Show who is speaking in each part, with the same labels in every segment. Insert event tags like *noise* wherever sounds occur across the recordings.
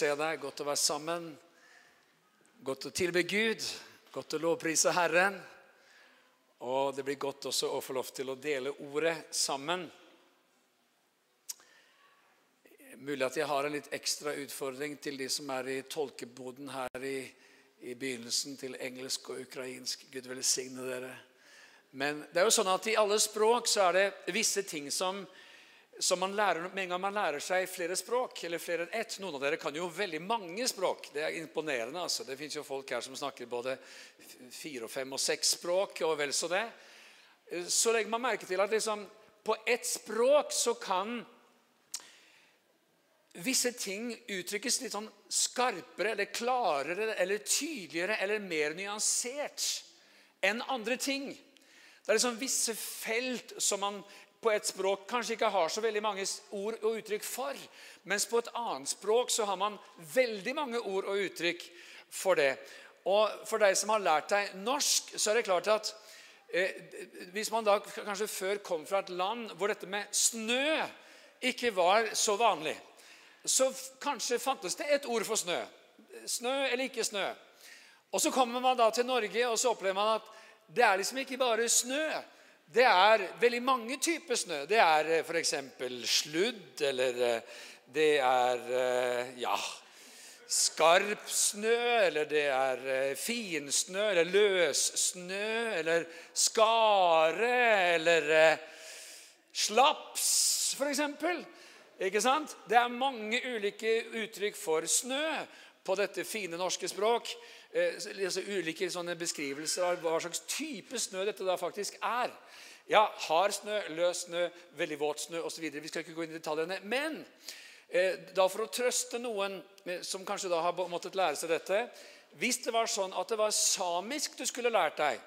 Speaker 1: se deg, godt å være sammen. Godt å tilbe Gud, godt å lovprise Herren. Og det blir godt også å få lov til å dele ordet sammen. Mulig at jeg har en litt ekstra utfordring til de som er i tolkeboden her i, i begynnelsen, til engelsk og ukrainsk. Gud velsigne dere. Men det er jo sånn at i alle språk så er det visse ting som som man lærer, Med en gang man lærer seg flere språk, eller flere enn ett Noen av dere kan jo veldig mange språk. Det er imponerende. altså. Det fins folk her som snakker både fire, og fem og seks språk, og vel så det. Så legger man merke til at liksom, på ett språk så kan visse ting uttrykkes litt sånn skarpere eller klarere eller tydeligere eller mer nyansert enn andre ting. Det er liksom visse felt som man på et språk kanskje ikke har så veldig mange ord og uttrykk for. Mens på et annet språk så har man veldig mange ord og uttrykk for det. Og for deg som har lært deg norsk, så er det klart at eh, hvis man da kanskje før kom fra et land hvor dette med snø ikke var så vanlig, så kanskje fantes det et ord for snø. Snø eller ikke snø. Og så kommer man da til Norge, og så opplever man at det er liksom ikke bare snø. Det er veldig mange typer snø. Det er eh, f.eks. sludd, eller eh, det er eh, ja, skarp snø, eller det er finsnø, eller løssnø, eller skare, eller slaps, f.eks. Ikke sant? Det er mange ulike uttrykk for snø på dette fine norske språk. Altså ulike beskrivelser av hva slags type snø dette da faktisk er. Ja, hard snø, løs snø, veldig våt snø osv. Vi skal ikke gå inn i detaljene. Men eh, da for å trøste noen eh, som kanskje da har måttet lære seg dette Hvis det var sånn at det var samisk du skulle lært deg,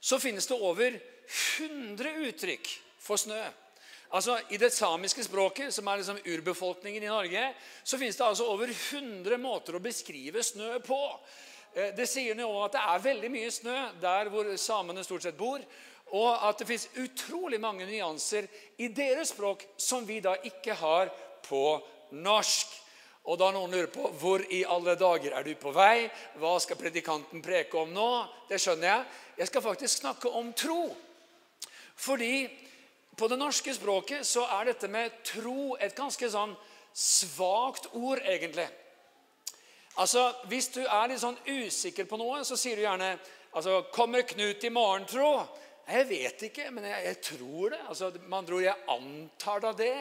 Speaker 1: så finnes det over 100 uttrykk for snø. Altså, I det samiske språket, som er liksom urbefolkningen i Norge, så finnes det altså over 100 måter å beskrive snø på. Eh, det sier noe om at det er veldig mye snø der hvor samene stort sett bor. Og at det fins utrolig mange nyanser i deres språk som vi da ikke har på norsk. Og da noen lurer på hvor i alle dager er du på vei, hva skal predikanten preke om nå? Det skjønner jeg. Jeg skal faktisk snakke om tro. Fordi på det norske språket så er dette med tro et ganske sånn svakt ord, egentlig. Altså, Hvis du er litt sånn usikker på noe, så sier du gjerne altså, 'Kommer Knut i morgen, tro?' Jeg vet ikke, men jeg, jeg tror det. Altså, med andre ord, jeg antar da det.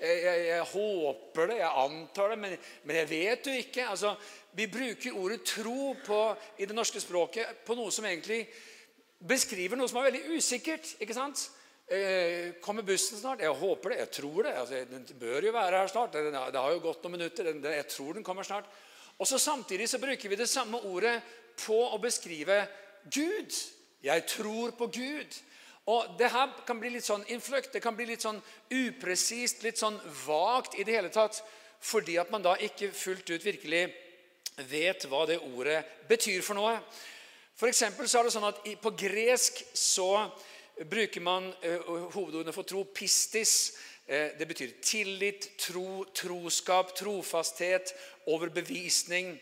Speaker 1: Jeg, jeg, jeg, håper det, jeg antar det, men, men jeg vet jo ikke. Altså, vi bruker ordet 'tro' på, i det norske språket på noe som egentlig beskriver noe som er veldig usikkert. ikke sant? Eh, kommer bussen snart? Jeg håper det. Jeg tror det. Altså, den bør jo være her snart. Det, har jo gått noen minutter. Jeg tror den kommer snart. Og så Samtidig så bruker vi det samme ordet på å beskrive Gud. Jeg tror på Gud. Og Det her kan bli litt sånn innfløkt, det kan bli litt sånn upresist, litt sånn vagt i det hele tatt, fordi at man da ikke fullt ut virkelig vet hva det ordet betyr for noe. For så er det sånn at På gresk så bruker man uh, hovedordene for tro pistis. Uh, det betyr tillit, tro, troskap, trofasthet, overbevisning.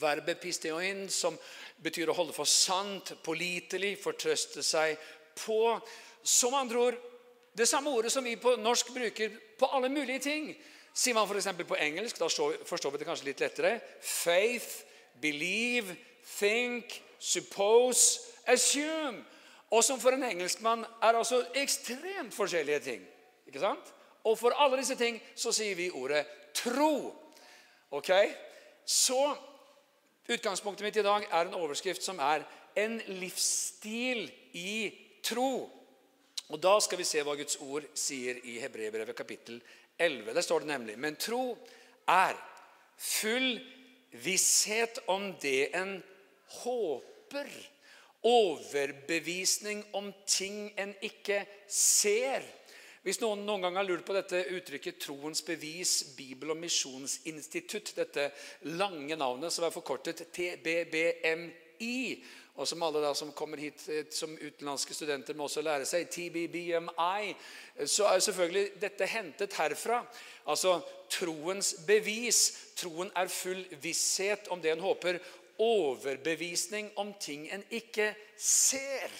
Speaker 1: Verbet pisteoin, som betyr å holde for sant, pålitelig, fortrøste seg på. Som andre ord det samme ordet som vi på norsk bruker på alle mulige ting. Sier man f.eks. på engelsk, da forstår vi det kanskje litt lettere. Faith, believe, think, suppose, assume. Og som for en engelskmann er altså ekstremt forskjellige ting. Ikke sant? Og for alle disse ting så sier vi ordet tro. Ok? Så Utgangspunktet mitt i dag er en overskrift som er 'En livsstil i tro'. Og Da skal vi se hva Guds ord sier i Hebreerbrevet kapittel 11. Der står det nemlig Men tro er full visshet om det en håper. Overbevisning om ting en ikke ser. Hvis noen noen gang har lurt på dette uttrykket 'Troens bevis Bibel- og misjonsinstitutt', dette lange navnet som er forkortet TBBMI, og som alle da som kommer hit eh, som utenlandske studenter må også lære seg, TBBMI, så er selvfølgelig dette hentet herfra. Altså troens bevis. Troen er full visshet om det en håper. Overbevisning om ting en ikke ser.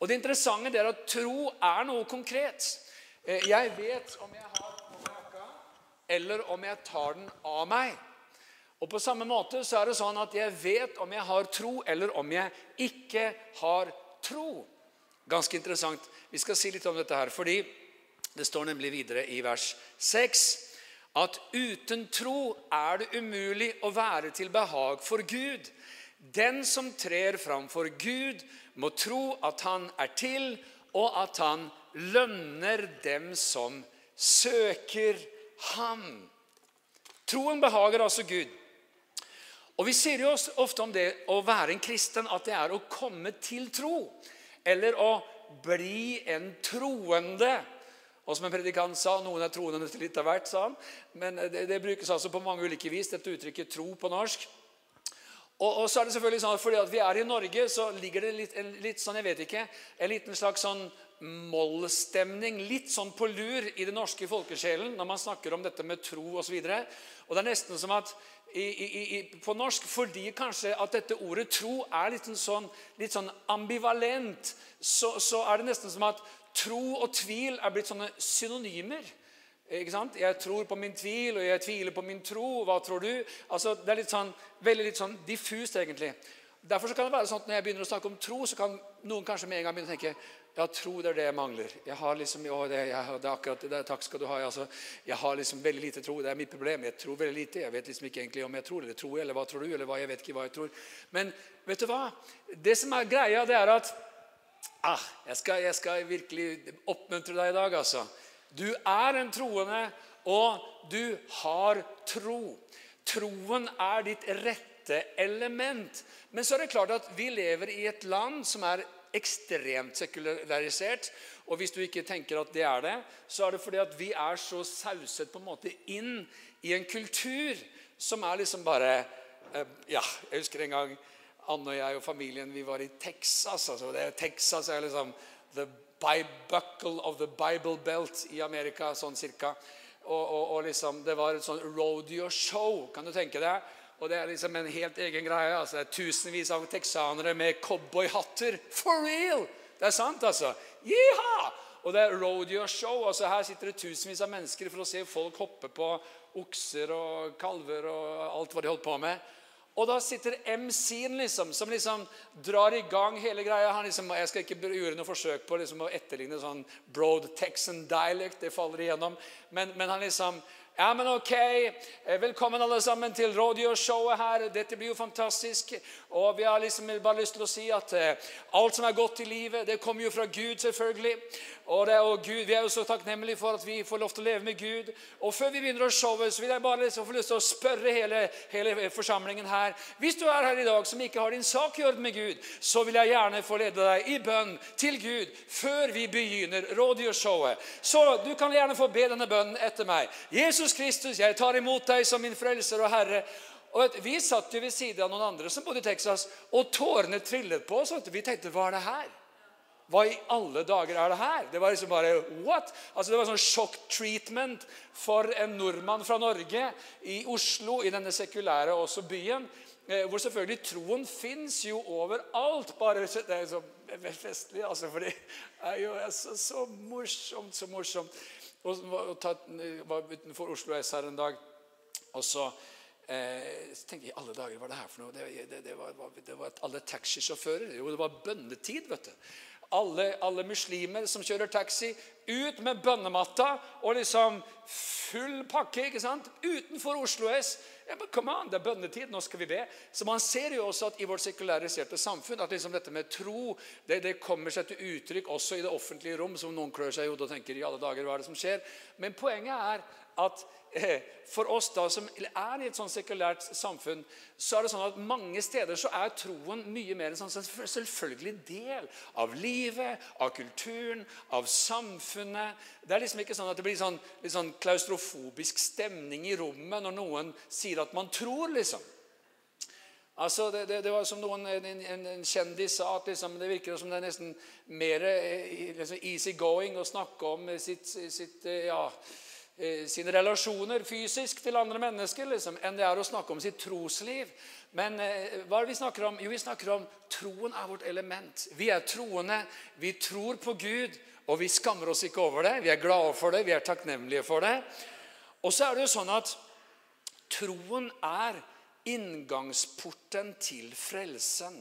Speaker 1: Og Det interessante er at tro er noe konkret. Eh, jeg vet om jeg har på meg jakka, eller om jeg tar den av meg. Og På samme måte så er det sånn at jeg vet om jeg har tro, eller om jeg ikke har tro. Ganske interessant. Vi skal si litt om dette her, fordi det står nemlig videre i vers 6 at uten tro er det umulig å være til behag for Gud. Den som trer framfor Gud, må tro at han er til, og at han lønner dem som søker ham. Troen behager altså Gud. Og Vi sier jo ofte om det å være en kristen at det er å komme til tro. Eller å bli en troende. Og som en predikant sa, noen er troende til litt av hvert, sa han. Men det, det brukes altså på mange ulike vis, dette uttrykket 'tro' på norsk. Og, og, så er det selvfølgelig sånn at Fordi at vi er i Norge, så ligger det litt, en, litt sånn, jeg vet ikke, en liten slags sånn mollstemning, litt sånn på lur i den norske folkesjelen når man snakker om dette med tro osv. Og, så og det er nesten som at i, i, i, på norsk fordi kanskje at dette ordet tro er litt sånn, litt sånn ambivalent, så, så, er det nesten som at tro og tvil er blitt sånne synonymer. Ikke sant? Jeg tror på min tvil, og jeg tviler på min tro. Hva tror du? Altså, det er litt sånn, veldig litt sånn diffust, egentlig. Derfor så kan det være sånn at Når jeg begynner å snakke om tro, så kan noen kanskje med en gang begynne å tenke ja, tro det er det jeg mangler. Jeg har liksom, å, det, jeg, det er akkurat det, Takk skal du ha. Altså, jeg har liksom veldig lite tro. Det er mitt problem. Jeg tror veldig lite. Jeg vet liksom ikke egentlig om jeg tror eller tror, jeg, eller hva tror du, eller hva, jeg vet ikke hva jeg tror. Men vet du hva? Det som er greia, det er at ah, jeg, skal, jeg skal virkelig oppmuntre deg i dag, altså. Du er en troende, og du har tro. Troen er ditt rette element. Men så er det klart at vi lever i et land som er ekstremt sekularisert. Og hvis du ikke tenker at det er det, så er det fordi at vi er så sauset på en måte inn i en kultur som er liksom bare eh, Ja, jeg husker en gang Anne og jeg og familien vi var i Texas. altså det, Texas er liksom the bibuckle of the Bible belt i Amerika, sånn cirka. Og, og, og liksom, Det var et sånn rodeo-show. Kan du tenke deg? Og det er liksom en helt egen greie. altså Det er tusenvis av texanere med cowboyhatter. For real! Det er sant, altså. Jiha! Og det er rodeo-show. altså Her sitter det tusenvis av mennesker for å se folk hoppe på okser og kalver og alt hva de holdt på med. Og da sitter MC-en liksom, som liksom drar i gang hele greia. Han liksom, jeg skal ikke gjøre noe forsøk på liksom, å etterligne sånn broad Texan dialect. Det faller igjennom. Men, men han liksom ja, men ok. Eh, velkommen alle sammen til Rodeo-showet her. Dette blir jo fantastisk. Og vi har liksom bare lyst til å si at eh, alt som er godt i livet, det kommer jo fra Gud, selvfølgelig. Og, det, og Gud, Vi er jo så takknemlige for at vi får lov til å leve med Gud. Og Før vi begynner å showe, så vil jeg bare liksom få lyst til å spørre hele, hele, forsamlingen her Hvis du er her i dag som ikke har din sak i orden med Gud, så vil jeg gjerne få lede deg i bønn til Gud før vi begynner Rodeo-showet. Så du kan gjerne få be denne bønnen etter meg. Jesus Kristus, jeg tar imot deg som min frelser og Herre. Og Vi satt jo ved siden av noen andre som bodde i Texas, og tårene trillet på oss. Vi tenkte hva er det her? Hva i alle dager er det her? Det var liksom bare what? Altså Det var sånn sjokk-treatment for en nordmann fra Norge i Oslo, i denne sekulære også byen. Eh, hvor selvfølgelig troen fins jo overalt. Bare Det er så festlig, altså, for det er jo så, så morsomt, så morsomt. Og var utenfor Oslo S her en dag, og så eh, tenkte jeg alle dager, hva er det her for noe? Det, det, det, var, det var, alle taxisjåfører. Jo, det var bønnetid, vet du. Alle, alle, muslimer som kjører taxi, ut med bønnematta og liksom full pakke ikke sant? utenfor Oslo S. Ja, men come on, Det er bønnetid, nå skal vi be. Så Man ser jo også at i vårt sekulariserte samfunn at liksom dette med tro det, det, kommer seg til uttrykk også i det offentlige rom, som noen klør seg i hodet og tenker i alle dager, hva er det som skjer? Men poenget er at for oss da som er i et sånn sekulært samfunn, så er det sånn at mange steder så er troen mye mer en sånn selvfølgelig del av livet, av kulturen, av samfunnet. Det er liksom ikke sånn at det blir sånn, litt sånn klaustrofobisk stemning i rommet når noen sier at man tror, liksom. Altså, det, det, det, var som noen, en, en, en kjendis sa at liksom, det virker som det er nesten mer eh, liksom, easy going å snakke om sitt, sitt, eh, ja, eh, sine relasjoner fysisk til andre mennesker liksom, enn det er å snakke om sitt trosliv. Men hva er det vi snakker om? Jo, vi snakker om troen er vårt element. Vi er troende. Vi tror på Gud, og vi skammer oss ikke over det. Vi er glade for det, vi er takknemlige for det. Og så er det jo sånn at troen er inngangsporten til frelsen.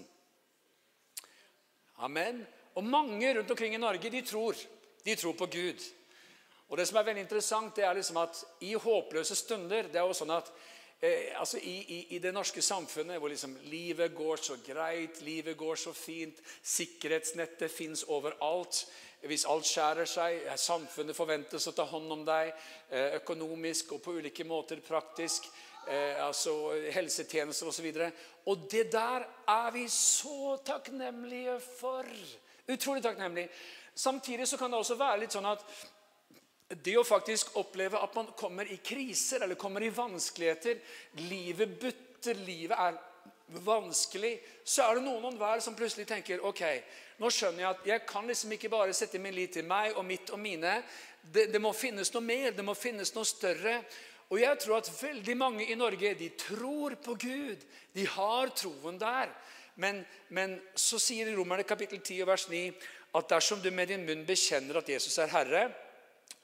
Speaker 1: Amen. Og mange rundt omkring i Norge de tror. De tror på Gud. Og det som er veldig interessant, det er liksom at i håpløse stunder det er jo sånn at eh, altså i, i, i, det norske samfunnet hvor liksom livet går så greit, livet går så fint, sikkerhetsnettet fins overalt Hvis alt skjærer seg, samfunnet forventes å ta hånd om deg eh, økonomisk og på ulike måter praktisk eh, altså helsetjenester osv. Og, og det der er vi så takknemlige for. Utrolig takknemlige. Samtidig så kan det også være litt sånn at det å faktisk oppleve at man kommer i kriser eller kommer i vanskeligheter Livet butter, livet er vanskelig, så er det noen og hver som plutselig tenker ok, nå skjønner jeg at jeg kan liksom ikke bare sette min lit til meg og mitt og mine. Det, det må finnes noe mer, det må finnes noe større. Og jeg tror at veldig mange i Norge de tror på Gud. De har troen der. Men, men så sier Romerne kapittel 10 vers 9 at dersom du med din munn bekjenner at Jesus er Herre,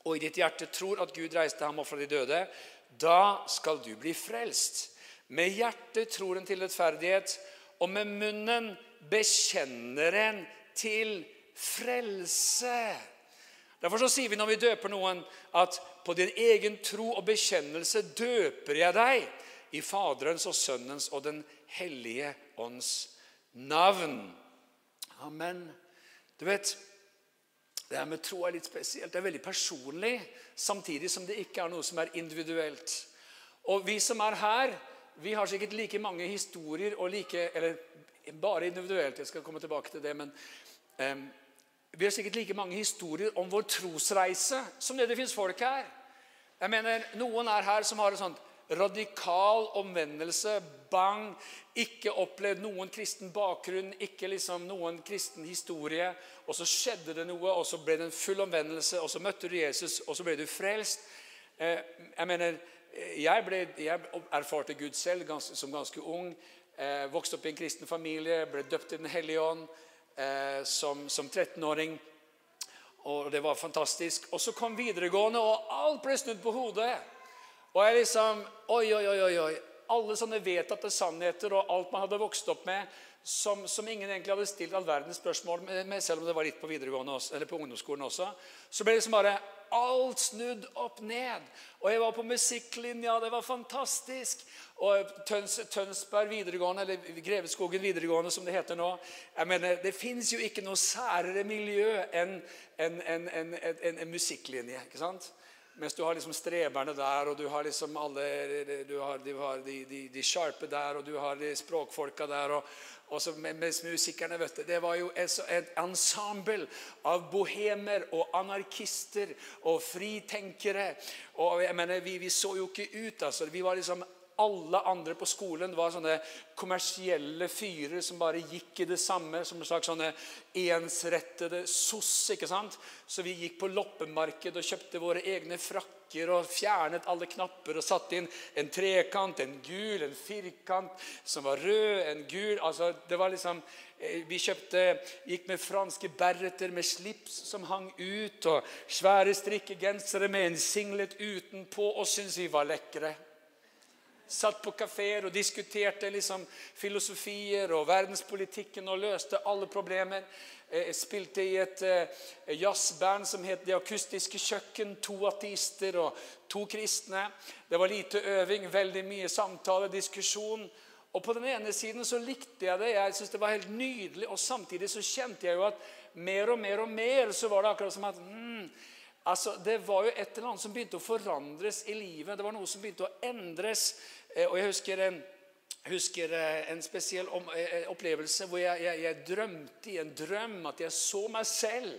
Speaker 1: og i ditt hjerte tror at Gud reiste ham opp fra de døde, da skal du bli frelst. Med hjertet tror en til rettferdighet, og med munnen bekjenner en til frelse. Derfor så sier vi når vi døper noen, at på din egen tro og bekjennelse døper jeg deg i Faderens og Sønnens og Den hellige ånds navn. Amen. Du vet, det her med tro er litt spesielt. Det er veldig personlig, samtidig som det ikke er noe som er individuelt. Og vi som er her, vi har sikkert like mange historier og like Eller bare individuelt, jeg skal komme tilbake til det. men um, vi har sikkert like mange historier om vår trosreise som det det fins folk her. Jeg mener, Noen er her som har et sånn radikal omvendelse. Bang! Ikke opplevd noen kristen bakgrunn, ikke liksom noen kristen historie. Og så skjedde det noe, og så ble det en full omvendelse, og så møtte du Jesus, og så ble du frelst. Eh, jeg mener, jeg, ble, jeg erfarte Gud selv ganske, som ganske ung. Eh, vokste opp i en kristen familie, ble døpt i Den hellige ånd eh, som, som 13-åring. Og det var fantastisk. Og så kom videregående, og alt ble snudd på hodet. Og jeg liksom Oi, oi, oi. oi. Alle sånne vedtatte sannheter og alt man hadde vokst opp med, som, som, ingen egentlig hadde stilt all verdens spørsmål med, selv om det var litt på videregående også, eller på ungdomsskolen også, så ble det liksom bare alt snudd opp ned. Og jeg var på musikklinja, det var fantastisk. Og Tøns, Tønsberg videregående, eller Greveskogen videregående, som det heter nå. jeg mener, Det fins jo ikke noe særere miljø enn en, en, en, en, musikklinje. ikke sant? Mens du har liksom streberne der, og du har liksom alle du har, du har de, de, de, sharpe der, og du har de språkfolka der. og, og så Mens musikerne vet du, Det var jo et, et ensemble av bohemer og anarkister og fritenkere. og jeg mener, Vi, vi så jo ikke ut. altså, Vi var liksom alle andre på skolen var sånne kommersielle fyrer som bare gikk i det samme, som en slags sånne ensrettede soss. ikke sant? Så vi gikk på loppemarked og kjøpte våre egne frakker og fjernet alle knapper og satte inn en trekant, en gul, en firkant som var rød, en gul altså det var liksom, eh, Vi kjøpte, gikk med franske berreter med slips som hang ut, og svære strikkegensere med en singlet utenpå, og syntes vi var lekre. Satt på kafeer og diskuterte liksom filosofier og verdenspolitikken og løste alle problemer. Jeg spilte i et eh, jazzband som het Det akustiske kjøkken. To ateister og to kristne. Det var lite øving, veldig mye samtale, diskusjon. Og På den ene siden så likte jeg det, jeg syntes det var helt nydelig. Og samtidig så kjente jeg jo at mer og mer og mer så var det akkurat som at hmm, Altså, Det var jo et eller annet som begynte å forandres i livet. Det var noe som begynte å endres. Eh, og Jeg husker en, husker eh, en spesiell eh, opplevelse hvor jeg, jeg, jeg, drømte i en drøm at jeg så meg selv.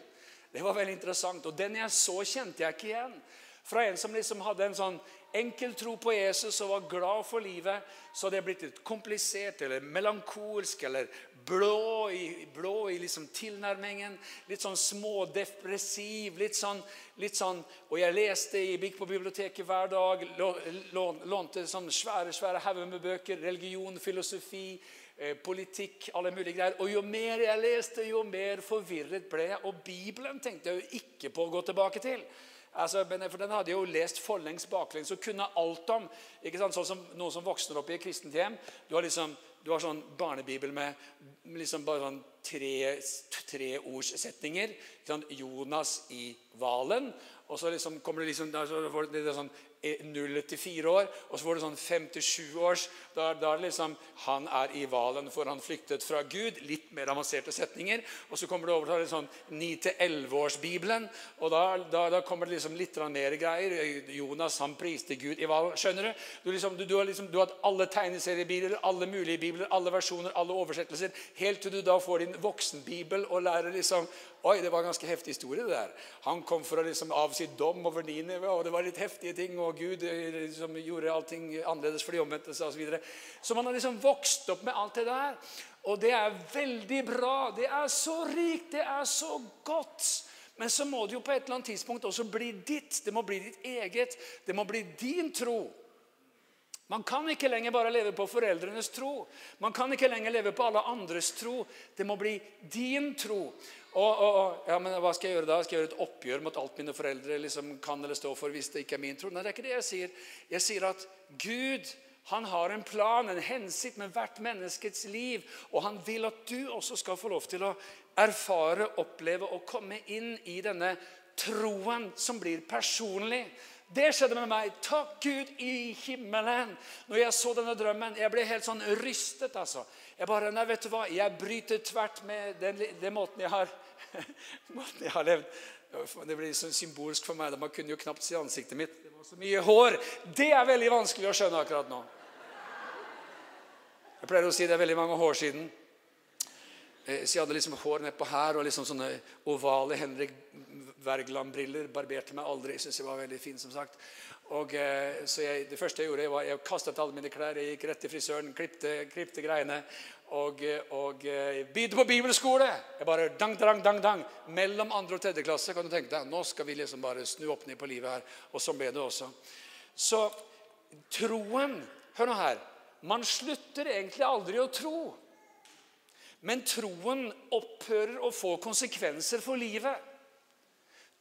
Speaker 1: Det var veldig interessant. Og den jeg så, kjente jeg ikke igjen. Fra en som liksom hadde en sånn enkel tro på Jesus og var glad for livet, så hadde jeg blitt litt komplisert eller melankolsk eller blå i, blå i liksom tilnærmingen. Litt sånn smådepressiv. Litt sånn, litt sånn Og jeg leste, jeg gikk på biblioteket hver dag, lånte sånn svære svære hauger med bøker. Religion, filosofi, eh, politikk, alle mulige greier. Og jo mer jeg leste, jo mer forvirret ble jeg. Og Bibelen tenkte jeg jo ikke på å gå tilbake til. Altså, for Den hadde jo lest forlengs baklengs og kunne alt om. ikke sant? Sånn som Noen som vokser opp i et kristent hjem. Du har liksom, du har sånn barnebibel med liksom bare sånn tre, treordssetninger. Sånn Jonas i hvalen. Og så liksom kommer det liksom, det litt sånn 0 til fire år. Og så får du sånn 5-7 års. Da, er det liksom Han er i hvalen, for han flyktet fra Gud. Litt mer avanserte setninger. Og så kommer du over til sånn 9-11-års-bibelen. Og da, da, da, kommer det liksom litt mer greier. Jonas han priste Gud i hvalen. Skjønner du? Du, liksom, du, du, har liksom, du har hatt alle tegneseriebibler, alle mulige bibler, alle versjoner, alle oversettelser. Helt til du da får din voksenbibel og lærer liksom Oi, det var en ganske heftig historie. det der. Han kom for å liksom avsi dom over Ninive, og det var litt heftige ting. og Gud eh, liksom gjorde allting annerledes for de omvendte seg osv. Så, videre. så man har liksom vokst opp med alt det der. Og det er veldig bra. Det er så rikt. Det er så godt. Men så må det jo på et eller annet tidspunkt også bli ditt. Det må bli ditt eget. Det må bli din tro. Man kan ikke lenger bare leve på foreldrenes tro. Man kan ikke lenger leve på alle andres tro. Det må bli din tro. Og, og, og, ja, men Hva skal jeg gjøre da? Skal jeg gjøre et oppgjør mot alt mine foreldre liksom kan eller stå for hvis det ikke er min tro? Nei, det er ikke det jeg sier. Jeg sier at Gud han har en plan, en hensikt med hvert menneskets liv. Og han vil at du også skal få lov til å erfare, oppleve og komme inn i denne troen som blir personlig. Det skjedde med meg. Takk Gud i himmelen. Når jeg så denne drømmen, jeg ble helt sånn rystet. altså. Jeg bare, nei, vet du hva, jeg bryter tvert med den, den måten jeg har *laughs* måten jeg har levd. Det blir så symbolsk for meg. Man kunne jo knapt se ansiktet mitt. Det var så mye hår. Det er veldig vanskelig å skjønne akkurat nå. Jeg pleier å si det er veldig mange år siden. Eh, så jeg hadde liksom hår nedpå her og liksom sånne ovale Henrik Wergeland-briller. Barberte meg aldri. Jeg synes jeg var veldig fin, som sagt. Og, eh, så jeg, Det første jeg gjorde, var jeg kastet alle mine klær. Jeg gikk rett til frisøren, klipte, greiene og, og eh, begynte på bibelskole. Jeg bare dang, dang, dang, dang. Mellom andre og tredje klasse kan du tenke deg, nå skal vi liksom bare snu opp ned på livet her. Og sånn ble det også. Så troen Hør nå her. Man slutter egentlig aldri å tro. Men troen opphører å få konsekvenser for livet.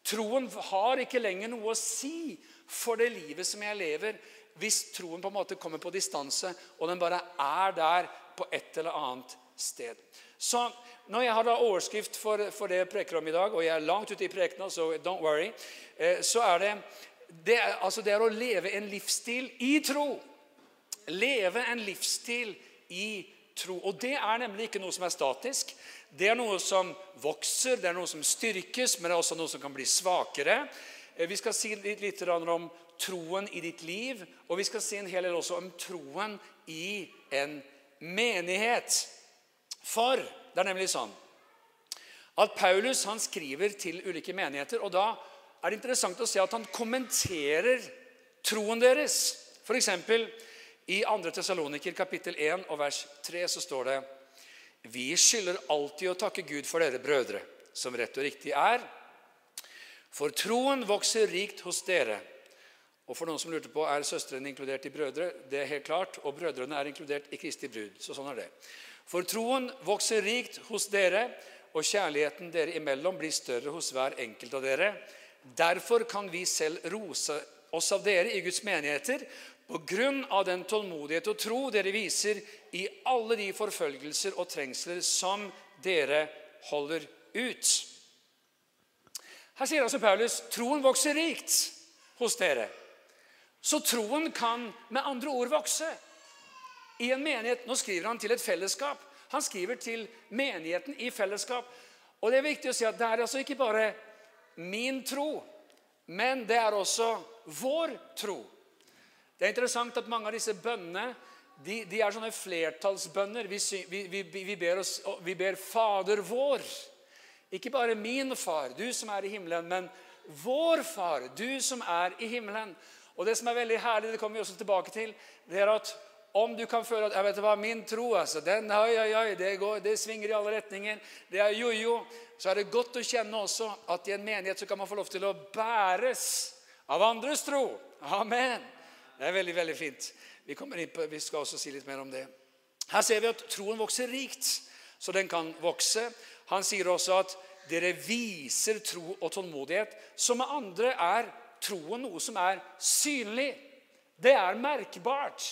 Speaker 1: Troen har ikke lenger noe å si for det livet som jeg lever, hvis troen på en måte kommer på distanse, og den bare er der på et eller annet sted. Så når jeg har da overskrift for, for det jeg preker om i dag, og jeg er langt ute i prekena, så don't worry, eh, så er det det altså det er å leve en livsstil i tro. Leve en livsstil i tro. Og det er nemlig ikke noe som er statisk. Det er noe som vokser, det er noe som styrkes, men det er også noe som kan bli svakere. Eh, vi skal si litt, litt om troen i ditt liv, og vi skal si en hel del også om troen i en menighet. For det er nemlig sånn at Paulus han skriver til ulike menigheter, og da er det interessant å se at han kommenterer troen deres. F.eks. i 2. Tessaloniker kapittel 1 og vers 3 så står det Vi skylder alltid å takke Gud for dere brødre, som rett og riktig er. For troen vokser rikt hos dere og for noen som lurte på, Er søstrene inkludert i brødre? Det er helt klart. Og brødrene er inkludert i Kristi brud. Så sånn er det. For troen vokser rikt hos dere, og kjærligheten dere imellom blir større hos hver enkelt av dere. Derfor kan vi selv rose oss av dere i Guds menigheter på grunn av den tålmodighet og tro dere viser i alle de forfølgelser og trengsler som dere holder ut. Her sier altså Paulus troen vokser rikt hos dere. Så troen kan med andre ord vokse. I en menighet, Nå skriver han til et fellesskap. Han skriver til menigheten i fellesskap. Og Det er viktig å si at det er altså ikke bare min tro, men det er også vår tro. Det er interessant at mange av disse bønnene de, de er sånne flertallsbønner. Vi, vi, vi, ber oss, vi ber Fader vår. Ikke bare min far, du som er i himmelen, men vår far, du som er i himmelen. Og det som er veldig herlig, det kommer vi også tilbake til, det er at om du kan føle at jeg vet hva, min tro altså, den, oi, oi, oi, det, går, det svinger i alle retninger, det er jojo, så er det godt å kjenne også at i en menighet så kan man få lov til å bæres av andres tro. Amen. Det er veldig, veldig fint. Vi, på, vi skal også si litt mer om det. Her ser vi at troen vokser rikt, så den kan vokse. Han sier også at dere viser tro og tålmodighet. Som med andre er troen noe som er synlig. Det er merkbart.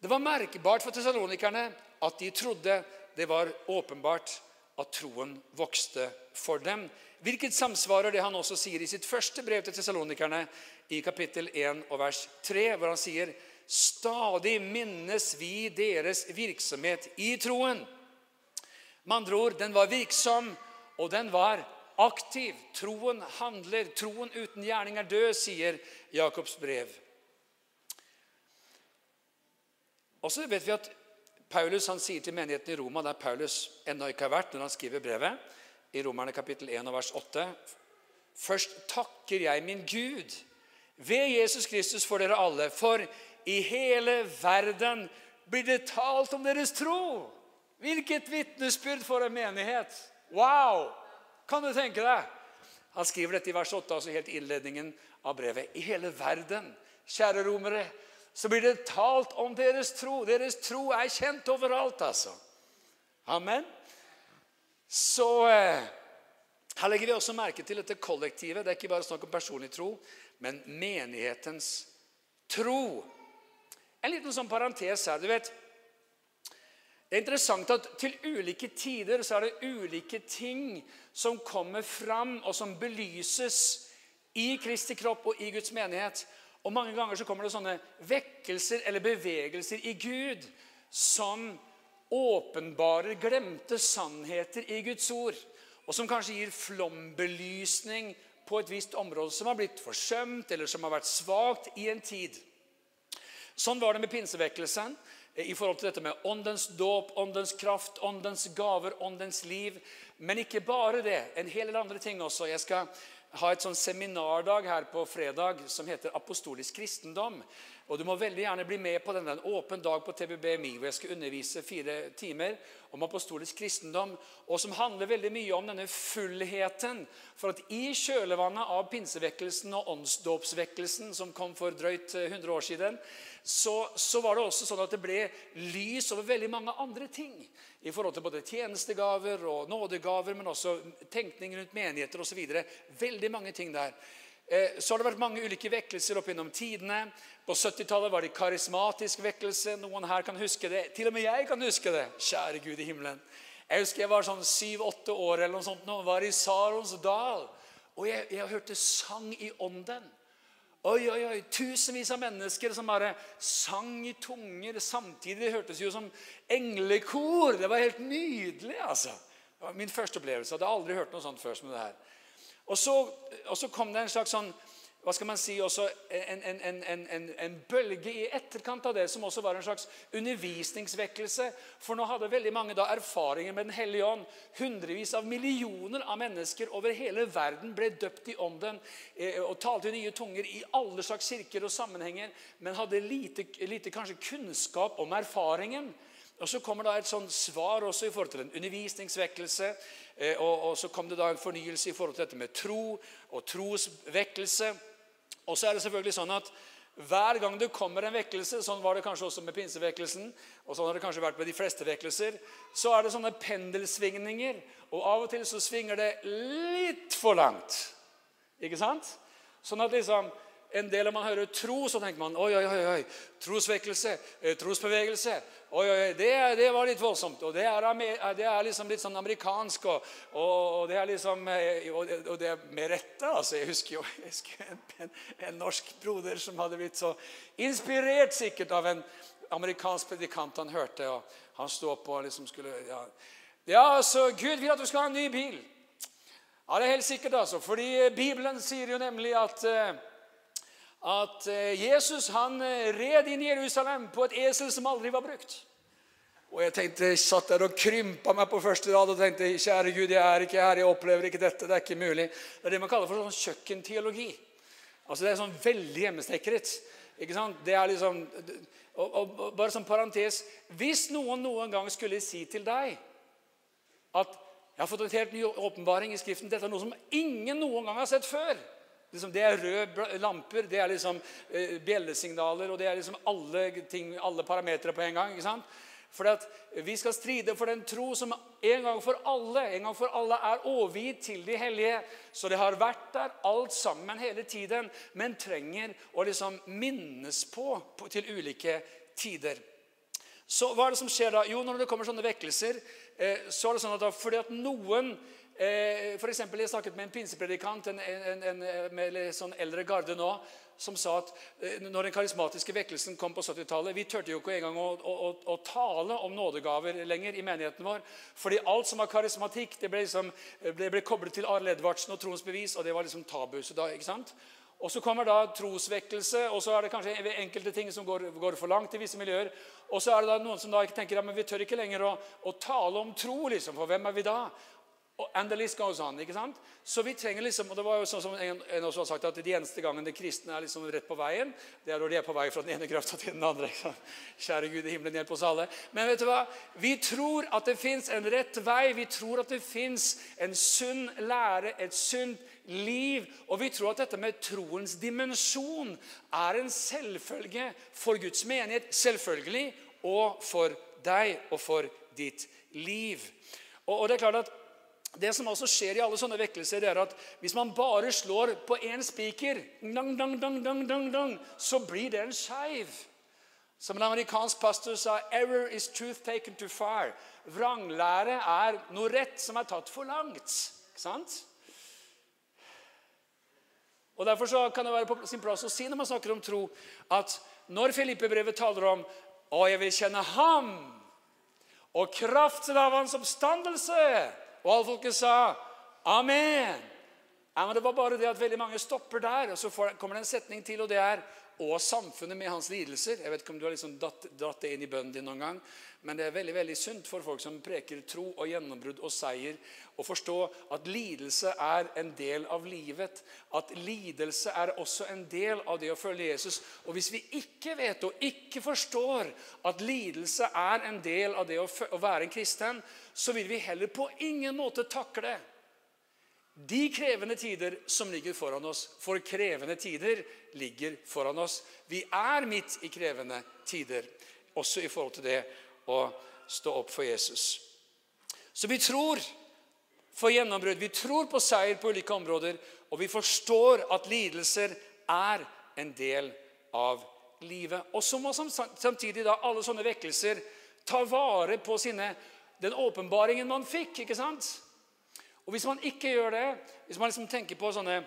Speaker 1: Det var merkbart for tessalonikerne at de trodde. Det var åpenbart at troen vokste for dem. Hvilket samsvarer det han også sier i sitt første brev til tessalonikerne i kapittel 1 og vers 3, hvor han sier Stadig minnes vi deres virksomhet i troen. Med andre ord, den var virksom, og den var aktiv. Troen handler. Troen uten gjerning er død, sier Jakobs brev. Og så vet vi at Paulus han sier til menigheten i Roma, der Paulus ennå ikke har vært, når han skriver brevet, i Romerne kapittel 1 og vers 8 Først takker jeg min Gud ved Jesus Kristus for dere alle, for i hele verden blir det talt om deres tro. Hvilket vitnesbyrd for en menighet! Wow! Kan du tenke deg? Han skriver dette i vers 8, altså helt innledningen av brevet. I hele verden, kjære romere, så blir det talt om deres tro. Deres tro er kjent overalt, altså. Amen. Så eh, her legger vi også merke til dette kollektivet. Det er ikke bare snakk om personlig tro, men menighetens tro. En liten sånn parentes her. du vet, Det er interessant at til ulike tider så er det ulike ting som kommer fram, og som belyses i Kristi kropp og i Guds menighet. Og Mange ganger så kommer det sånne vekkelser eller bevegelser i Gud som åpenbarer glemte sannheter i Guds ord. Og som kanskje gir flombelysning på et visst område som har blitt forsømt eller som har vært svakt i en tid. Sånn var det med pinsevekkelsen i forhold til dette med åndens dåp, åndens kraft, åndens gaver, åndens liv. Men ikke bare det. En hel del andre ting også. Jeg skal ha et sånn seminardag her på fredag som heter Apostolisk kristendom. Og Du må veldig gjerne bli med på denne, en åpen dag på TBBMI, hvor jeg skal undervise fire timer om apostolisk kristendom, og som handler veldig mye om denne fullheten. For at i kjølvannet av pinsevekkelsen og åndsdåpsvekkelsen, som kom for drøyt 100 eh, år siden, så, så, var det også sånn at det ble lys over veldig mange andre ting. I forhold til både tjenestegaver og nådegaver, men også tenkning rundt menigheter osv. Veldig mange ting der. Eh, så har det vært mange ulike vekkelser opp gjennom tidene. På 70-tallet var det karismatisk vekkelse. Noen her kan huske det. Til og med jeg kan huske det. Kjære Gud i himmelen. Jeg husker jeg var sånn syv-åtte år eller noe sånt, nå, var i Sarons dal. Og jeg, jeg hørte sang i ånden. Oi, oi, oi, Tusenvis av mennesker som bare sang i tunger samtidig. Det hørtes jo som englekor. Det var helt nydelig. altså. Det var min første opplevelse. Jeg hadde aldri hørt noe sånt før som det her. Og så, og så kom det en slags sånn hva skal man si, også en, en, en, en, bølge i etterkant av det, som også var en slags undervisningsvekkelse. For nå hadde veldig mange da erfaringer med Den hellige ånd. Hundrevis av millioner av mennesker over hele verden ble døpt i ånden eh, og talte i nye tunger i alle slags kirker og sammenhenger, men hadde lite, lite kanskje kunnskap om erfaringen. Og Så kommer da et sånt svar også i forhold til en undervisningsvekkelse. Eh, og, og, så kom det da en fornyelse i forhold til dette med tro og trosvekkelse. Og så er det selvfølgelig sånn at hver gang det kommer en vekkelse, sånn var det kanskje også med pinsevekkelsen, og sånn har det kanskje vært med de fleste vekkelser, så er det sånne pendelsvingninger. Og av og til så svinger det litt for langt. Ikke sant? Sånn at liksom en del av man hører tro, så tenker man oi, oi, oi, oi trosvekkelse, eh, trosbevegelse. Oi, oi, det, det, var litt voldsomt. Og det er, det er liksom litt sånn amerikansk. Og, og, det er liksom eh, og det er med rette. altså. Jeg husker jo jeg husker en, en, en, norsk broder som hadde blitt så inspirert sikkert av en amerikansk predikant han hørte. og Han sto opp og liksom skulle ja, ja, så Gud vil at du skal ha en ny bil. Ja, Det er helt sikkert, altså. Fordi Bibelen sier jo nemlig at eh, at eh, Jesus han eh, red inn i Jerusalem på et esel som aldri var brukt. Og jeg tenkte, jeg satt der og krympa meg på første rad og tenkte kjære Gud, jeg er ikke her, jeg opplever ikke dette. Det er ikke mulig. Det er det man kaller for sånn kjøkkenteologi. Altså Det er sånn veldig hjemmesnekret. Ikke sant? Det er liksom, og, og, og, Bare som parentes Hvis noen noen gang skulle si til deg at jeg har fått en helt ny åpenbaring i Skriften Dette er noe som ingen noen gang har sett før. Liksom, det er røde lamper, det er liksom eh, bjellesignaler, og det er liksom alle, ting, alle parametere på en gang. ikke sant? For at vi skal stride for den tro som en gang for alle en gang for alle er overgitt til de hellige. Så det har vært der alt sammen hele tiden, men trenger å liksom minnes på, på til ulike tider. Så hva er det som skjer da? Jo, når det kommer sånne vekkelser, eh, så er det sånn at da, fordi at noen eh, for eksempel, Jeg snakket med en pinsepredikant en, en, en, med sånn eldre garde nå, som sa at eh, når den karismatiske vekkelsen kom på 70-tallet Vi turte jo ikke engang å, å, å, tale om nådegaver lenger i menigheten vår. Fordi alt som var karismatikk, det ble, liksom, det ble koblet til Arle Edvardsen og troens bevis, og det var liksom tabu. Så da, ikke sant? Og Så kommer da trosvekkelse, og så er det kanskje enkelte ting som går, går, for langt i visse miljøer. Og så er det da noen som da tenker ja, men vi tør ikke lenger å, å tale om tro. liksom, For hvem er vi da? And the list goes on, ikke sant? Så vi trenger liksom, og det var jo sånn som En, en også har sagt at de eneste gangene kristne er liksom rett på veien, det er når de er på vei fra den ene grøfta til den andre. Kjære Gud i himmelen, hjelp oss alle. Men vet du hva? vi tror at det fins en rett vei. Vi tror at det fins en sunn lære, et sunt liv. Og vi tror at dette med troens dimensjon er en selvfølge for Guds menighet. Selvfølgelig. Og for deg og for ditt liv. Og, og det er klart at det som også skjer i alle sånne vekkelser, er at hvis man bare slår på én spiker, så blir den skeiv. Som en amerikansk pastor sa 'Error is truth taken too far'. Vranglære er noe rett som er tatt for langt. Ikke sant? Og Derfor så kan det være på sin plass å si når man snakker om tro, at når Filippe-brevet taler om 'Å, jeg vil kjenne ham', og kraften av hans oppstandelse og alle folket sa amen. Ja, men Det var bare det at veldig mange stopper der. og Så kommer det en setning til, og det er og samfunnet med hans lidelser. Jeg vet ikke om du har liksom dratt, det inn i bønnen din noen gang. Men det er veldig veldig sunt for folk som preker tro og gjennombrudd og seier, å forstå at lidelse er en del av livet. At lidelse er også en del av det å følge Jesus. Og hvis vi ikke vet og ikke forstår at lidelse er en del av det å, å være en kristen, så vil vi heller på ingen måte takle de krevende tider som ligger foran oss. For krevende tider ligger foran oss. Vi er midt i krevende tider, også i forhold til det å stå opp for Jesus. Så vi tror for gjennombrudd. Vi tror på seier på ulike områder, og vi forstår at lidelser er en del av livet. Og så må samtidig da alle sånne vekkelser ta vare på sine, den åpenbaringen man fikk. ikke sant? Og Hvis man ikke gjør det, hvis man liksom tenker på sånne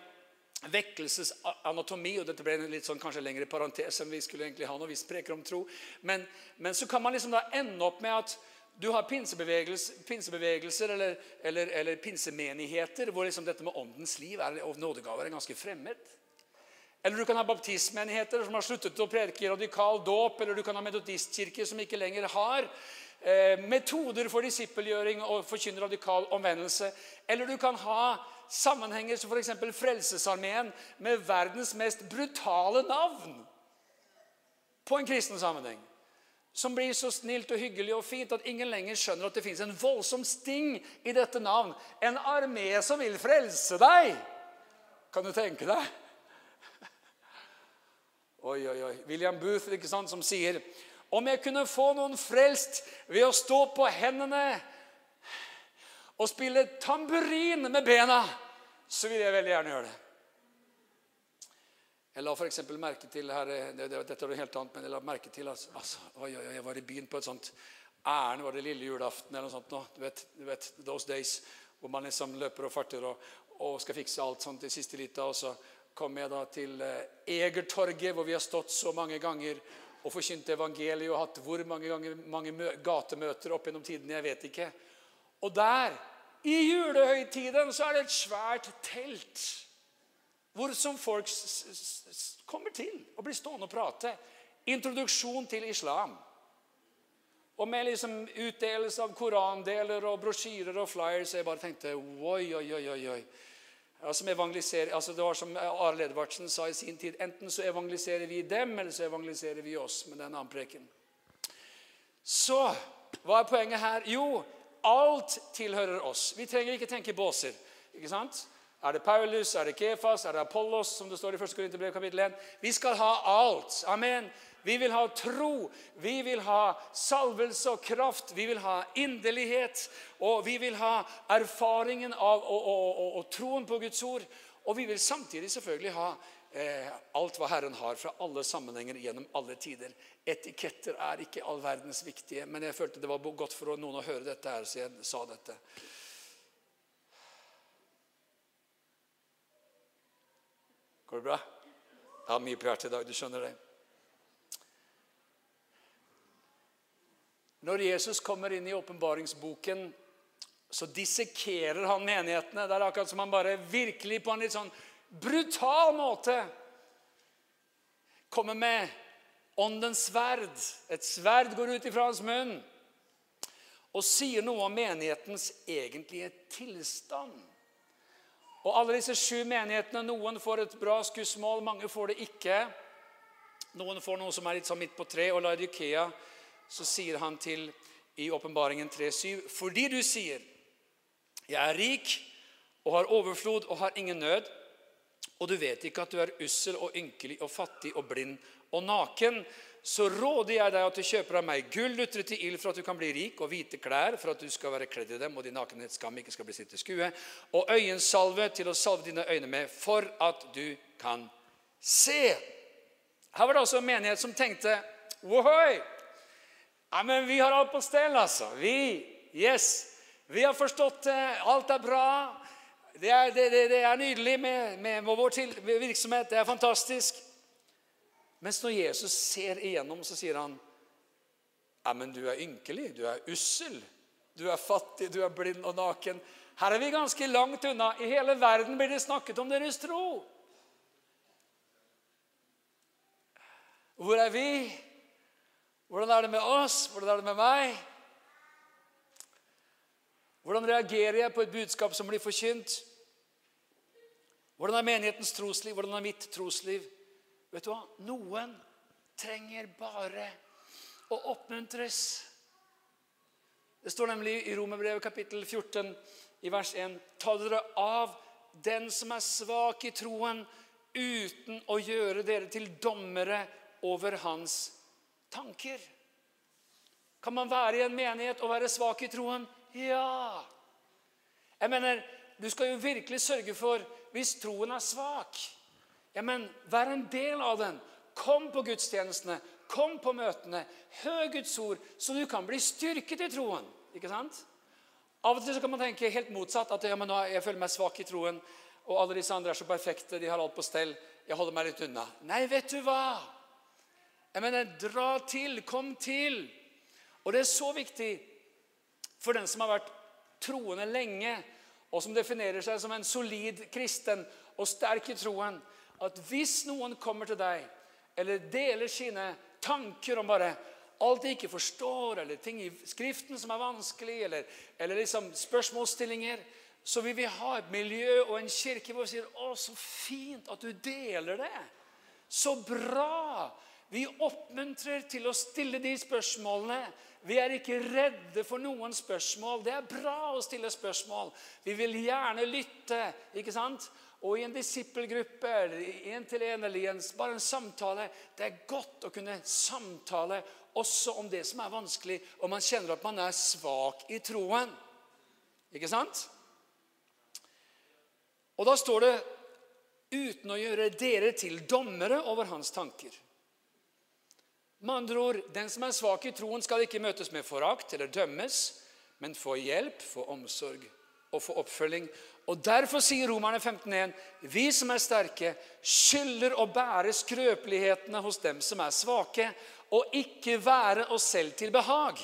Speaker 1: vekkelsesanatomi og Dette ble en litt sånn kanskje lengre parentes enn vi skulle egentlig ha når vi spreker om tro. Men, men, så kan man liksom da ende opp med at du har pinsebevegelser, pinsebevegelser eller, eller, eller, pinsemenigheter hvor liksom dette med åndens liv er, og nådegaver er ganske fremmed. Eller du kan ha baptistmenigheter som har sluttet å preke radikal dåp. Eller du kan ha metodistkirker som ikke lenger har metoder for disippelgjøring og forkynne radikal omvendelse. Eller du kan ha sammenhenger som f.eks. Frelsesarmeen med verdens mest brutale navn på en kristen sammenheng. Som blir så snilt og hyggelig og fint at ingen lenger skjønner at det fins en voldsom sting i dette navn. En armé som vil frelse deg. Kan du tenke deg? *laughs* Oi, oi, oi. William Booth ikke sant, som sier om jeg kunne få noen frelst ved å stå på hendene og spille tamburin med bena, så ville jeg veldig gjerne gjøre det. Jeg la f.eks. merke til her, det, det, Dette er noe helt annet, men jeg la merke til altså, oi, oi, jeg var i byen på et sånt ærend. Var det lille julaften eller noe sånt? Nå, du vet, du vet, those days hvor man liksom løper og farter og, og skal fikse alt sånt i siste lita. Og så kom jeg da til eh, Egertorget, hvor vi har stått så mange ganger og forkynte evangeliet og hatt hvor mange ganger mange gatemøter opp gjennom tidene. Jeg vet ikke. Og der, i julehøytiden, så er det et svært telt hvor som folk kommer til og blir stående og prate. Introduksjon til islam. Og med liksom utdelelse av korandeler og brosjyrer og flyers. Jeg bare tenkte oi, oi, oi, oi. Ja, som altså det var som Arild Edvardsen sa i sin tid. Enten så evangeliserer vi dem, eller så evangeliserer vi oss. Men det er preken. Så hva er poenget her? Jo, alt tilhører oss. Vi trenger ikke tenke båser. ikke sant? Er det Paulus, er det Kefas, er det Apollos, som det står i 1. Korinterbrev kapittel 1? Vi skal ha alt. Amen. Vi vil ha tro, vi vil ha salvelse og kraft, vi vil ha inderlighet. Og vi vil ha erfaringen av og, og, og, og troen på Guds ord. Og vi vil samtidig selvfølgelig ha eh, alt hva Herren har fra alle sammenhenger gjennom alle tider. Etiketter er ikke all verdens viktige, men jeg følte det var godt for noen å høre dette her, så jeg sa dette. Går det bra? Jeg har mye hjertet i dag. Du skjønner det. Når Jesus kommer inn i åpenbaringsboken, så dissekerer han menighetene. Det er akkurat som han bare virkelig på en litt sånn brutal måte kommer med åndens sverd. Et sverd går ut ifra hans munn og sier noe om menighetens egentlige tilstand. Og alle disse sju menighetene, Noen får et bra skussmål, mange får det ikke. Noen får noe som er litt sånn midt på tre. Og Laudikea så sier han til i Åpenbaringen 3,7.: Fordi du sier, 'Jeg er rik og har overflod og har ingen nød', og du vet ikke at du er ussel og ynkelig og fattig og blind og naken, så råder jeg deg at du kjøper av meg gull lutret til ild for at du kan bli rik, og hvite klær for at du skal være kledd i dem, og din nakenhetsskam ikke skal bli sett til skue, og øyensalve til å salve dine øyne med, for at du kan se. Her var det altså en menighet som tenkte Wohoi! Ja, men vi har alt på stell, altså. Vi. Yes. Vi har forstått det. Alt er bra. Det er, det, det, det er nydelig med, med, vår til, virksomhet. Det er fantastisk. Mens når Jesus ser igjennom, så sier han ja, men du er ynkelig, du er ussel, du er fattig, du er blind og naken. Her er vi ganske langt unna. I hele verden blir det snakket om deres tro. Hvor er vi? Hvordan er det med oss? Hvordan er det med meg? Hvordan reagerer jeg på et budskap som blir forkynt? Hvordan er menighetens trosliv? Hvordan er mitt trosliv? Vet du hva? Noen trenger bare å oppmuntres. Det står nemlig i Romerbrevet kapittel 14 i vers 1.: Ta dere av den som er svak i troen, uten å gjøre dere til dommere over hans tanker. Kan man være i en menighet og være svak i troen? Ja. Jeg mener, Du skal jo virkelig sørge for, hvis troen er svak ja, men Vær en del av den. Kom på gudstjenestene, kom på møtene. Hør Guds ord, så du kan bli styrket i troen. Ikke sant? Av og til så kan man tenke helt motsatt. at ja, men nå, Jeg føler meg svak i troen, og alle disse andre er så perfekte, de har alt på stell. Jeg holder meg litt unna. Nei, vet du hva? Jeg mener, dra til, kom til. Og det er så viktig for den som har vært troende lenge, og som definerer seg som en solid kristen og sterk i troen, at hvis noen kommer til deg eller deler sine tanker om bare alt de ikke forstår, eller ting i Skriften som er vanskelig, eller, eller liksom spørsmålsstillinger, så vil vi ha et miljø og en kirke hvor vi sier 'Å, så fint at du deler det'. Så bra! Vi oppmuntrer til å stille de spørsmålene. Vi er ikke redde for noen spørsmål. Det er bra å stille spørsmål. Vi vil gjerne lytte. ikke sant? Og i en disippelgruppe en til en eller en, bare en samtale Det er godt å kunne samtale også om det som er vanskelig, og man kjenner at man er svak i troen. Ikke sant? Og da står det 'uten å gjøre dere til dommere over hans tanker'. Med andre ord, Den som er svak i troen, skal ikke møtes med forakt eller dømmes, men få hjelp, få omsorg og få oppfølging. Og Derfor sier Romerne 15,1.: Vi som er sterke, skylder å bære skrøpelighetene hos dem som er svake, og ikke være oss selv til behag.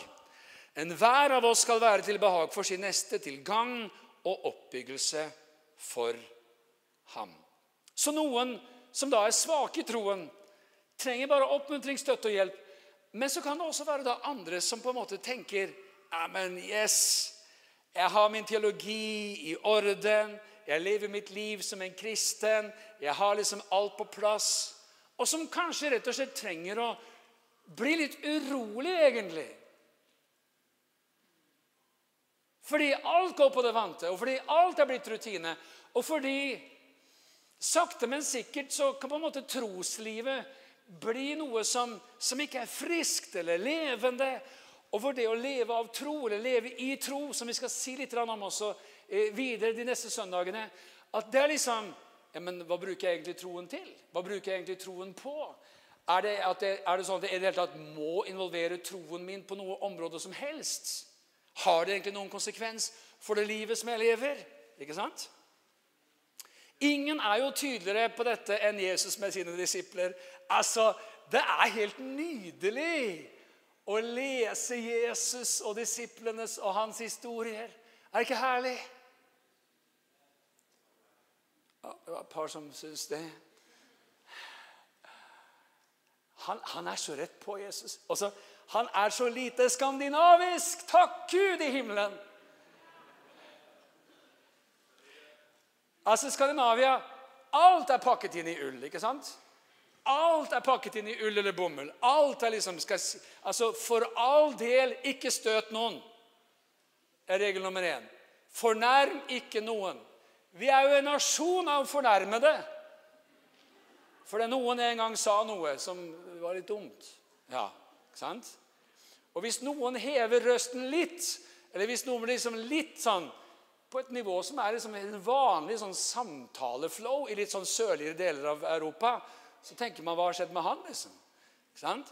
Speaker 1: Enhver av oss skal være til behag for sin neste, til gagn og oppbyggelse for ham. Så noen som da er svake i troen, trenger bare oppmuntring, støtte og hjelp. Men så kan det også være da andre som på en måte tenker ja, men yes, jeg har min teologi i orden. Jeg lever mitt liv som en kristen. Jeg har liksom alt på plass. Og som kanskje rett og slett trenger å bli litt urolig, egentlig. Fordi alt går på det vante, og fordi alt er blitt rutine. Og fordi sakte, men sikkert så kan på en måte troslivet bli noe som, som ikke er friskt eller levende. Og for det å leve av tro, eller leve i tro, som vi skal si litt om også eh, videre de neste søndagene, at det er liksom ja, men Hva bruker jeg egentlig troen til? Hva bruker jeg egentlig troen på? Er det, det, er det sånn at jeg i det hele tatt må involvere troen min på noe område som helst? Har det egentlig noen konsekvens for det livet som jeg lever? Ikke sant? Ingen er jo tydeligere på dette enn Jesus med sine disipler. Altså, Det er helt nydelig å lese Jesus og disiplenes og hans historier. Er det ikke herlig? Ja, det var et par som syntes det. Han, han, er så rett på Jesus. Også, han er så lite skandinavisk! Takk Gud i himmelen! Altså Skandinavia Alt er pakket inn i ull, ikke sant? Alt er pakket inn i ull eller bomull. Alt er liksom skal, altså For all del, ikke støt noen, er regel nummer én. Fornærm ikke noen. Vi er jo en nasjon av fornærmede. Fordi noen en gang sa noe som var litt dumt. Ja, ikke sant? Og hvis noen hever røsten litt, eller hvis noen blir liksom litt sånn på et nivå som er liksom en vanlig sånn samtaleflow i litt sånn sørligere deler av Europa, så tenker man hva har skjedd med han? liksom? Ikke sant?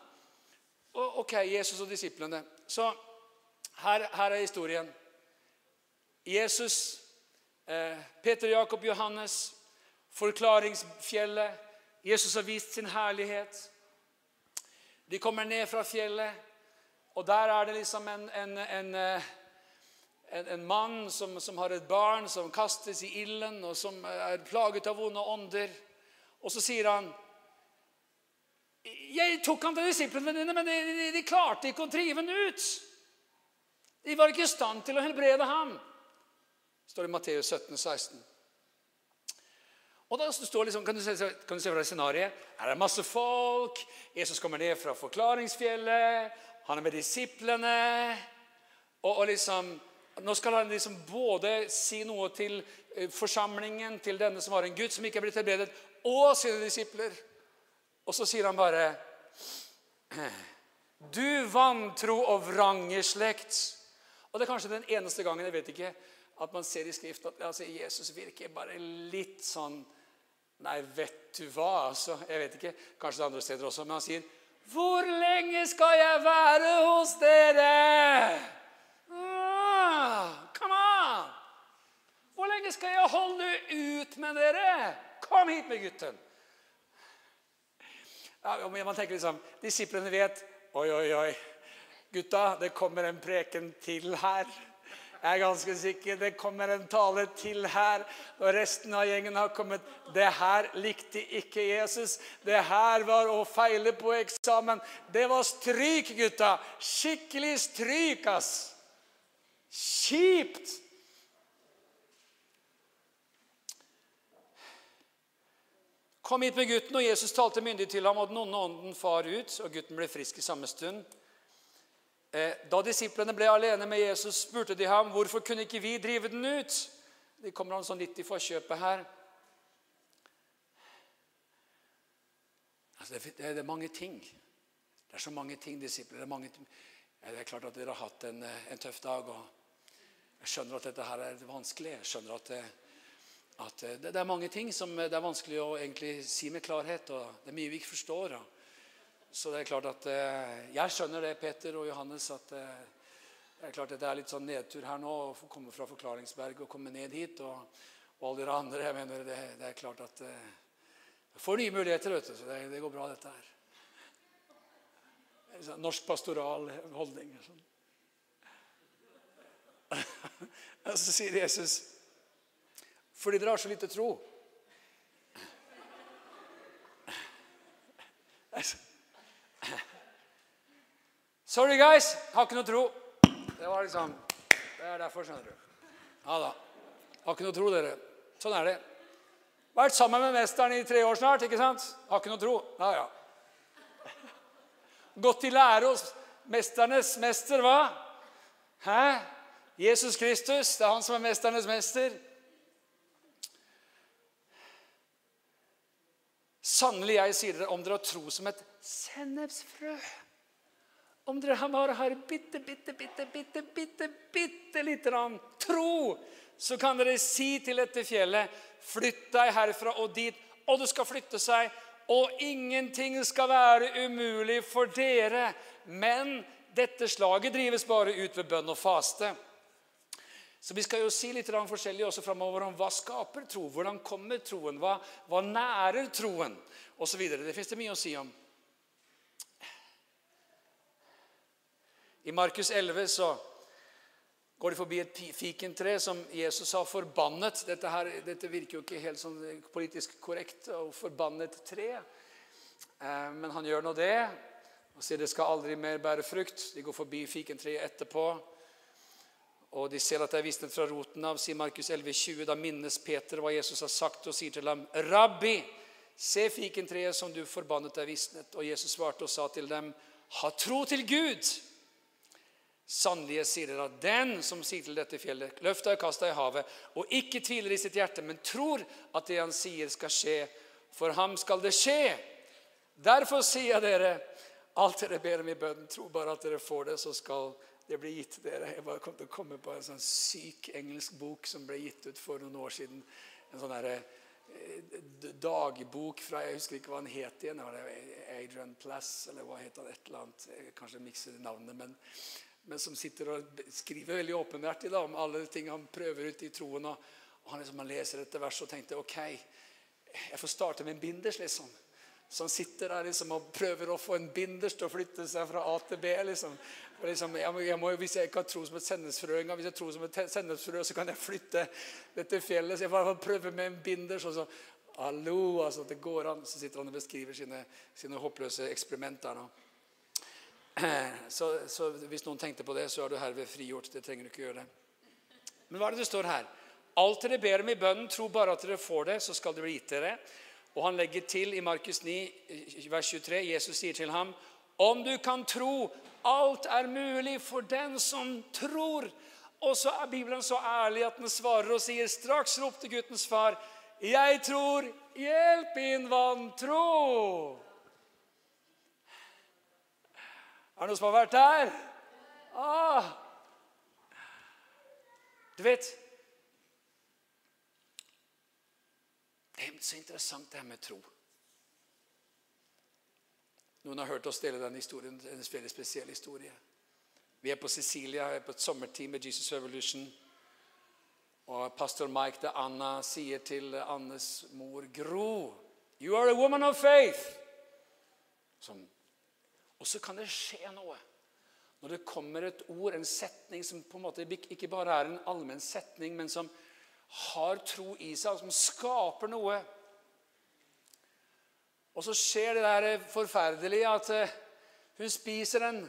Speaker 1: Og, ok, Jesus og disiplene. Så her, her er historien. Jesus, eh, Peter, Jakob, Johannes, forklaringsfjellet. Jesus har vist sin herlighet. De kommer ned fra fjellet, og der er det liksom en, en, en, eh, en mann som, som, har et barn som kastes i ilden, og som er plaget av vonde ånder. Og så sier han Jeg tok han til disiplene dine, men de, de, de klarte ikke å drive han ut. De var ikke i stand til å helbrede ham. Det står i Matteus 17, 16. Og da står liksom, kan, du se, kan du se fra scenarioet Her er det masse folk. Jesus kommer ned fra forklaringsfjellet. Han er med disiplene. Og, og liksom, Nå skal han liksom både si noe til eh, forsamlingen, til denne som har en gutt som ikke er blitt helbredet, og sine disipler. Og så sier han bare *clears throat* Du vantro og vrange slekt. Og Det er kanskje den eneste gangen jeg vet ikke, at man ser i Skrift at altså, Jesus virker bare litt sånn Nei, vet du hva? altså, Jeg vet ikke. Kanskje det er andre steder også. Men han sier, 'Hvor lenge skal jeg være hos dere?' Ah, come on! Hvor lenge skal jeg holde ut med dere? Kom hit med gutten. Ja, man tenker liksom, Disiplene vet Oi, oi, oi. Gutta, det kommer en preken til her. Jeg er ganske sikker det kommer en tale til her. Og resten av gjengen har kommet. Det her likte ikke Jesus. Det her var å feile på eksamen. Det var stryk, gutta. Skikkelig stryk, ass. Kjipt. Kom hit med gutten, og Jesus talte myndig til ham, og den onde ånden far ut, og gutten ble frisk i samme stund. Eh, da disiplene ble alene med Jesus, spurte de ham hvorfor kunne ikke vi drive den ut. De kommer han sånn litt i forkjøpet her. Altså, det, er, mange ting. Det er så mange ting, disipler. Det er, mange, det er klart at dere har hatt en, eh, en, tøff dag. og Jeg skjønner at dette her er vanskelig. Jeg skjønner at, det, at det, det, er mange ting som det er vanskelig å egentlig si med klarhet. og Det er mye vi ikke forstår. så det er klart at eh, Jeg skjønner det, Peter og Johannes, at eh, det er klart at det er litt sånn nedtur her nå å komme fra Forklaringsberg og komme ned hit. Og, og alle dere andre. jeg mener Det, det er klart at eh, får nye muligheter, vet du. Så det, det går bra, dette her. Sånn norsk pastoral holdning. Sånn. *laughs* så sier Jesus fordi dere har så lite tro. Sorry, guys. Har ikke noe tro. Det var liksom Det er derfor, skjønner du. Ja da. Har ikke noe tro, dere. Sånn er det. Vært sammen med mesteren i tre år snart, ikke sant? Har ikke noe tro. Ja, ja. Gått i lære hos mesternes mester, hva? Hæ? Jesus Kristus, det er han som er mesternes mester. Sannelig, jeg sier dere, om dere har tro som et sennepsfrø Om dere bare har bitte, bitte, bitte, bitte, bitte, bitte lite grann tro, så kan dere si til dette fjellet, flytt deg herfra og dit, og det skal flytte seg. Og ingenting skal være umulig for dere. Men dette slaget drives bare ut ved bønn og faste. Så Vi skal jo si litt forskjellig også fremover om hva skaper tro, hvordan kommer troen, hva, hva nærer troen, osv. Det fins det mye å si om. I Markus 11 så går de forbi et fikentre som Jesus har forbannet. Dette, her, dette virker jo ikke helt sånn politisk korrekt å forbanne et tre. Eh, men han gjør nå det og sier det skal aldri mer bære frukt. De går forbi fikentreet etterpå. Og de ser at det er visnet fra roten av, sier Markus 11,20. Da minnes Peter hva Jesus har sagt, og sier til ham, 'Rabbi, se fikentreet som du forbannet er visnet.' Og Jesus svarte og sa til dem, 'Ha tro til Gud.' Sannelig, sier dere at den som sier til dette fjellet, løft deg og kast deg i havet, og ikke tviler i sitt hjerte, men tror at det han sier, skal skje, for ham skal det skje. Derfor sier jeg dere, alt dere ber om i bønnen, tro bare at dere får det, så skal det det ble gitt dere. Jeg bare kom til å komme på en sånn syk engelsk bok som ble gitt ut for noen år siden. En sånn der, eh, dagbok fra Jeg husker ikke hva han het igjen. Var det Adrian Plass, eller hva het han? Et eller annet. Kanskje mikser navnet. Men, men, som sitter og skriver veldig åpenhjertig om alle ting han prøver ut i troen. Og, han, liksom, han leser dette verset og tenkte ok, jeg får starte med en binders, liksom som sitter der liksom og prøver å få en binders til å flytte seg fra A til B. liksom. liksom jeg må, hvis jeg ikke har tro som et sennepsfrø engang, hvis jeg tror som et sennepsfrø, så kan jeg flytte dette fjellet. Så jeg får prøve med en binders. og så, Hallo, altså, det går an. Så sitter han og beskriver sine, sine håpløse eksperimenter. nå. *clears throat* Så, så, hvis noen tenkte på det, så er du herved frigjort. Det trenger du ikke gjøre. Men hva er det det står her? Alt dere ber om i bønnen, tro bare at dere får det, så skal det bli gitt dere. Og han legger til i Markus 9, vers 23, Jesus sier til ham, om du kan tro, alt er mulig for den som tror. Og så er Bibelen så ærlig at den svarer og sier, straks ropte guttens far, jeg tror, hjelp min vantro. Er det noen som har vært der? Ah. Du vet, Det er så interessant det her med tro. Noen har hørt oss dele den historien, en veldig spesiell historie. Vi er på Sicilia, er på et sommerteam med Jesus Revolution. Og pastor Mike de Anna sier til Annes mor Gro You are a woman of faith. Som, og så kan det skje noe. Når det kommer et ord, en setning som på en måte ikke bare er en allmenn setning, men som har tro i seg, som skaper noe. Og så skjer det der forferdelige at eh, hun spiser den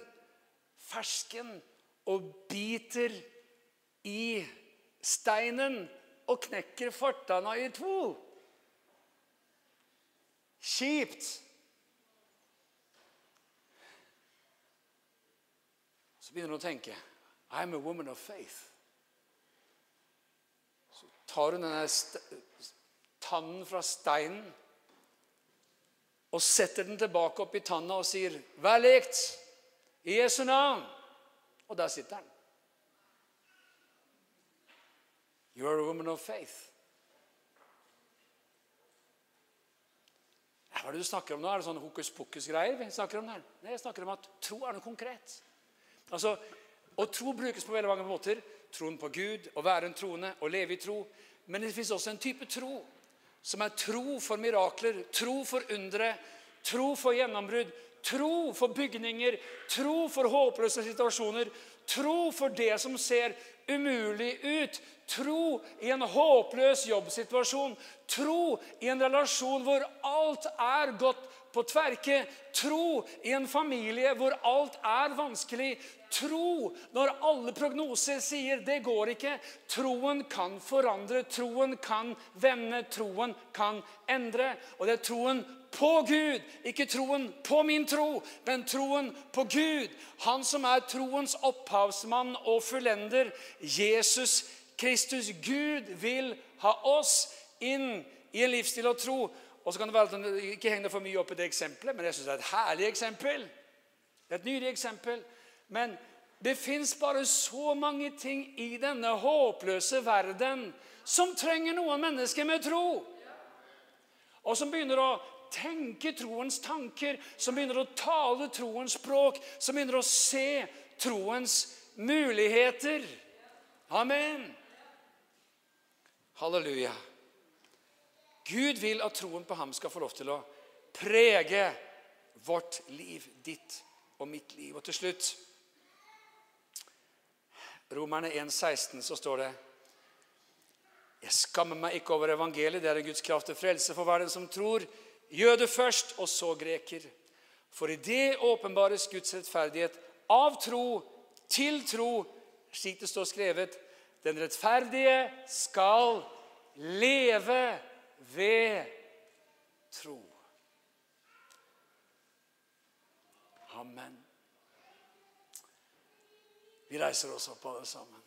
Speaker 1: fersken og biter i steinen og knekker fortanna i to. Kjipt. Så begynner hun å tenke I'm a woman of faith tar hun denne tannen fra steinen og setter den tilbake opp i tanna og sier, 'Vær lekt i Jesu navn.' Og der sitter den. You are a woman of faith. Hva er det du snakker om nå? Er det sånn hokus pokus-greier vi snakker om her? Nei, jeg snakker om at tro er noe konkret. Altså, Og tro brukes på veldig mange måter troen på Gud, å være en troende, å leve i tro. Men det fins også en type tro som er tro for mirakler, tro for undre, tro for gjennombrudd, tro for bygninger, tro for håpløse situasjoner, tro for det som ser umulig ut. Tro i en håpløs jobbsituasjon. Tro i en relasjon hvor alt er gått på tverke. Tro i en familie hvor alt er vanskelig. Tro når alle prognoser sier 'det går ikke'. Troen kan forandre, troen kan vende, troen kan endre. Og det er troen på Gud, ikke troen på min tro, men troen på Gud. Han som er troens opphavsmann og fullender, Jesus Kristus. Gud vil ha oss inn i en livsstil og tro. Og så kan det være at du Ikke heng deg for mye opp i det eksempelet, men jeg synes det er et herlig eksempel. Det er et nydelig eksempel. Men det fins bare så mange ting i denne håpløse verden som trenger noen mennesker med tro. Og som begynner å tenke troens tanker, som begynner å tale troens språk, som begynner å se troens muligheter. Amen. Halleluja. Gud vil at troen på ham skal få lov til å prege vårt liv, ditt og mitt liv. Og til slutt Romerne 1,16 så står det Jeg skammer meg ikke over evangeliet, det er en Guds kraft til frelse for hver den som tror. Jøde først, og så greker. For i det åpenbares Guds rettferdighet av tro til tro, slik det står skrevet. Den rettferdige skal leve ved tro. Amen. Vi reiser oss opp, alle sammen.